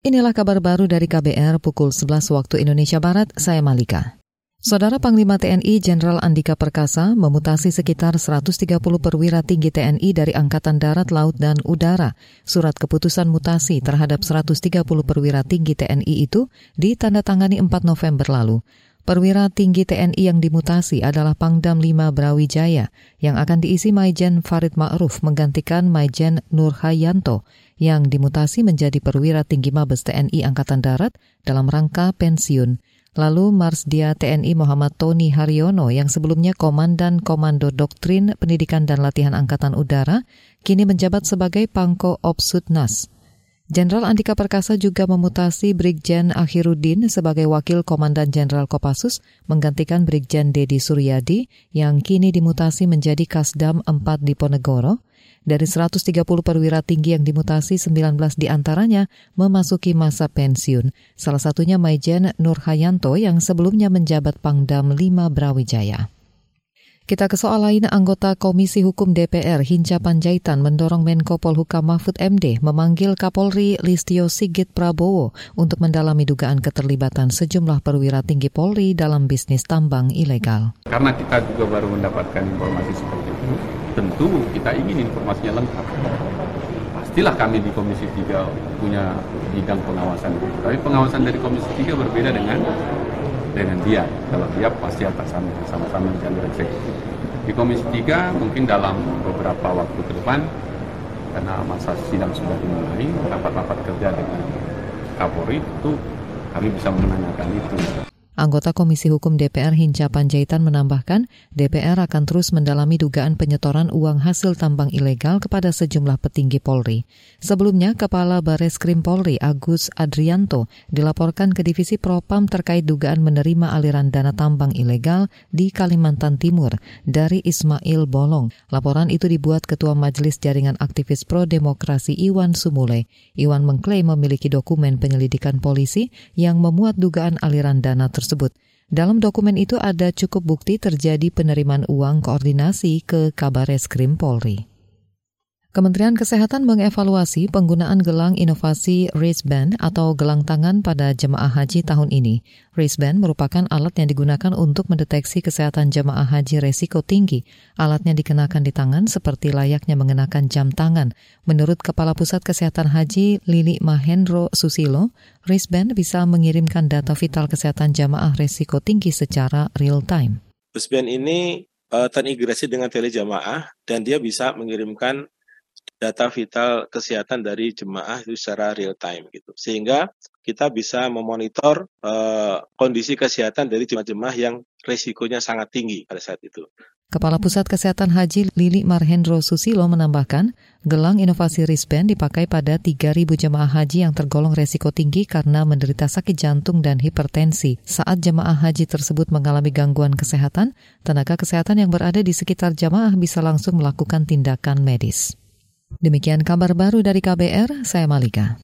Inilah kabar baru dari KBR pukul 11 waktu Indonesia Barat, saya Malika. Saudara Panglima TNI Jenderal Andika Perkasa memutasi sekitar 130 perwira tinggi TNI dari Angkatan Darat, Laut, dan Udara. Surat keputusan mutasi terhadap 130 perwira tinggi TNI itu ditandatangani 4 November lalu. Perwira tinggi TNI yang dimutasi adalah Pangdam 5 Brawijaya yang akan diisi Maijen Farid Ma'ruf menggantikan Maijen Nur Hayanto yang dimutasi menjadi perwira tinggi Mabes TNI Angkatan Darat dalam rangka pensiun. Lalu Marsdia TNI Muhammad Tony Haryono yang sebelumnya Komandan Komando Doktrin Pendidikan dan Latihan Angkatan Udara kini menjabat sebagai Pangko Opsutnas. Jenderal Andika Perkasa juga memutasi Brigjen Akhirudin sebagai Wakil Komandan Jenderal Kopassus menggantikan Brigjen Dedi Suryadi yang kini dimutasi menjadi Kasdam 4 di Ponegoro. Dari 130 perwira tinggi yang dimutasi, 19 di antaranya memasuki masa pensiun. Salah satunya Maijen Nur Hayanto yang sebelumnya menjabat Pangdam 5 Brawijaya. Kita ke soal lain, anggota Komisi Hukum DPR Hinca Panjaitan mendorong Menko Polhukam Mahfud MD memanggil Kapolri Listio Sigit Prabowo untuk mendalami dugaan keterlibatan sejumlah perwira tinggi Polri dalam bisnis tambang ilegal. Karena kita juga baru mendapatkan informasi seperti itu, tentu kita ingin informasinya lengkap. Pastilah kami di Komisi 3 punya bidang pengawasan. Tapi pengawasan dari Komisi 3 berbeda dengan dengan dia. Kalau dia pasti atasan sama-sama jalur eksekutif. Di Komisi 3 mungkin dalam beberapa waktu ke depan karena masa sidang sudah dimulai, rapat-rapat kerja dengan Kapolri itu kami bisa menanyakan itu. Anggota Komisi Hukum DPR Hinca Panjaitan menambahkan, DPR akan terus mendalami dugaan penyetoran uang hasil tambang ilegal kepada sejumlah petinggi Polri. Sebelumnya, Kepala Bareskrim Polri Agus Adrianto dilaporkan ke Divisi Propam terkait dugaan menerima aliran dana tambang ilegal di Kalimantan Timur dari Ismail Bolong. Laporan itu dibuat Ketua Majelis Jaringan Aktivis Pro Demokrasi Iwan Sumule. Iwan mengklaim memiliki dokumen penyelidikan polisi yang memuat dugaan aliran dana tersebut tersebut. Dalam dokumen itu ada cukup bukti terjadi penerimaan uang koordinasi ke Kabareskrim Polri. Kementerian Kesehatan mengevaluasi penggunaan gelang inovasi wristband atau gelang tangan pada jemaah haji tahun ini. Wristband merupakan alat yang digunakan untuk mendeteksi kesehatan jemaah haji resiko tinggi. Alatnya dikenakan di tangan seperti layaknya mengenakan jam tangan. Menurut Kepala Pusat Kesehatan Haji Lili Mahendro Susilo, wristband bisa mengirimkan data vital kesehatan jemaah resiko tinggi secara real time. Wristband ini uh, terintegrasi dengan telejamaah dan dia bisa mengirimkan data vital kesehatan dari jemaah itu secara real time gitu. Sehingga kita bisa memonitor uh, kondisi kesehatan dari jemaah-jemaah yang resikonya sangat tinggi pada saat itu. Kepala Pusat Kesehatan Haji Lili Marhendro Susilo menambahkan, gelang inovasi wristband dipakai pada 3.000 jemaah haji yang tergolong resiko tinggi karena menderita sakit jantung dan hipertensi. Saat jemaah haji tersebut mengalami gangguan kesehatan, tenaga kesehatan yang berada di sekitar jemaah bisa langsung melakukan tindakan medis. Demikian kabar baru dari KBR, saya Malika.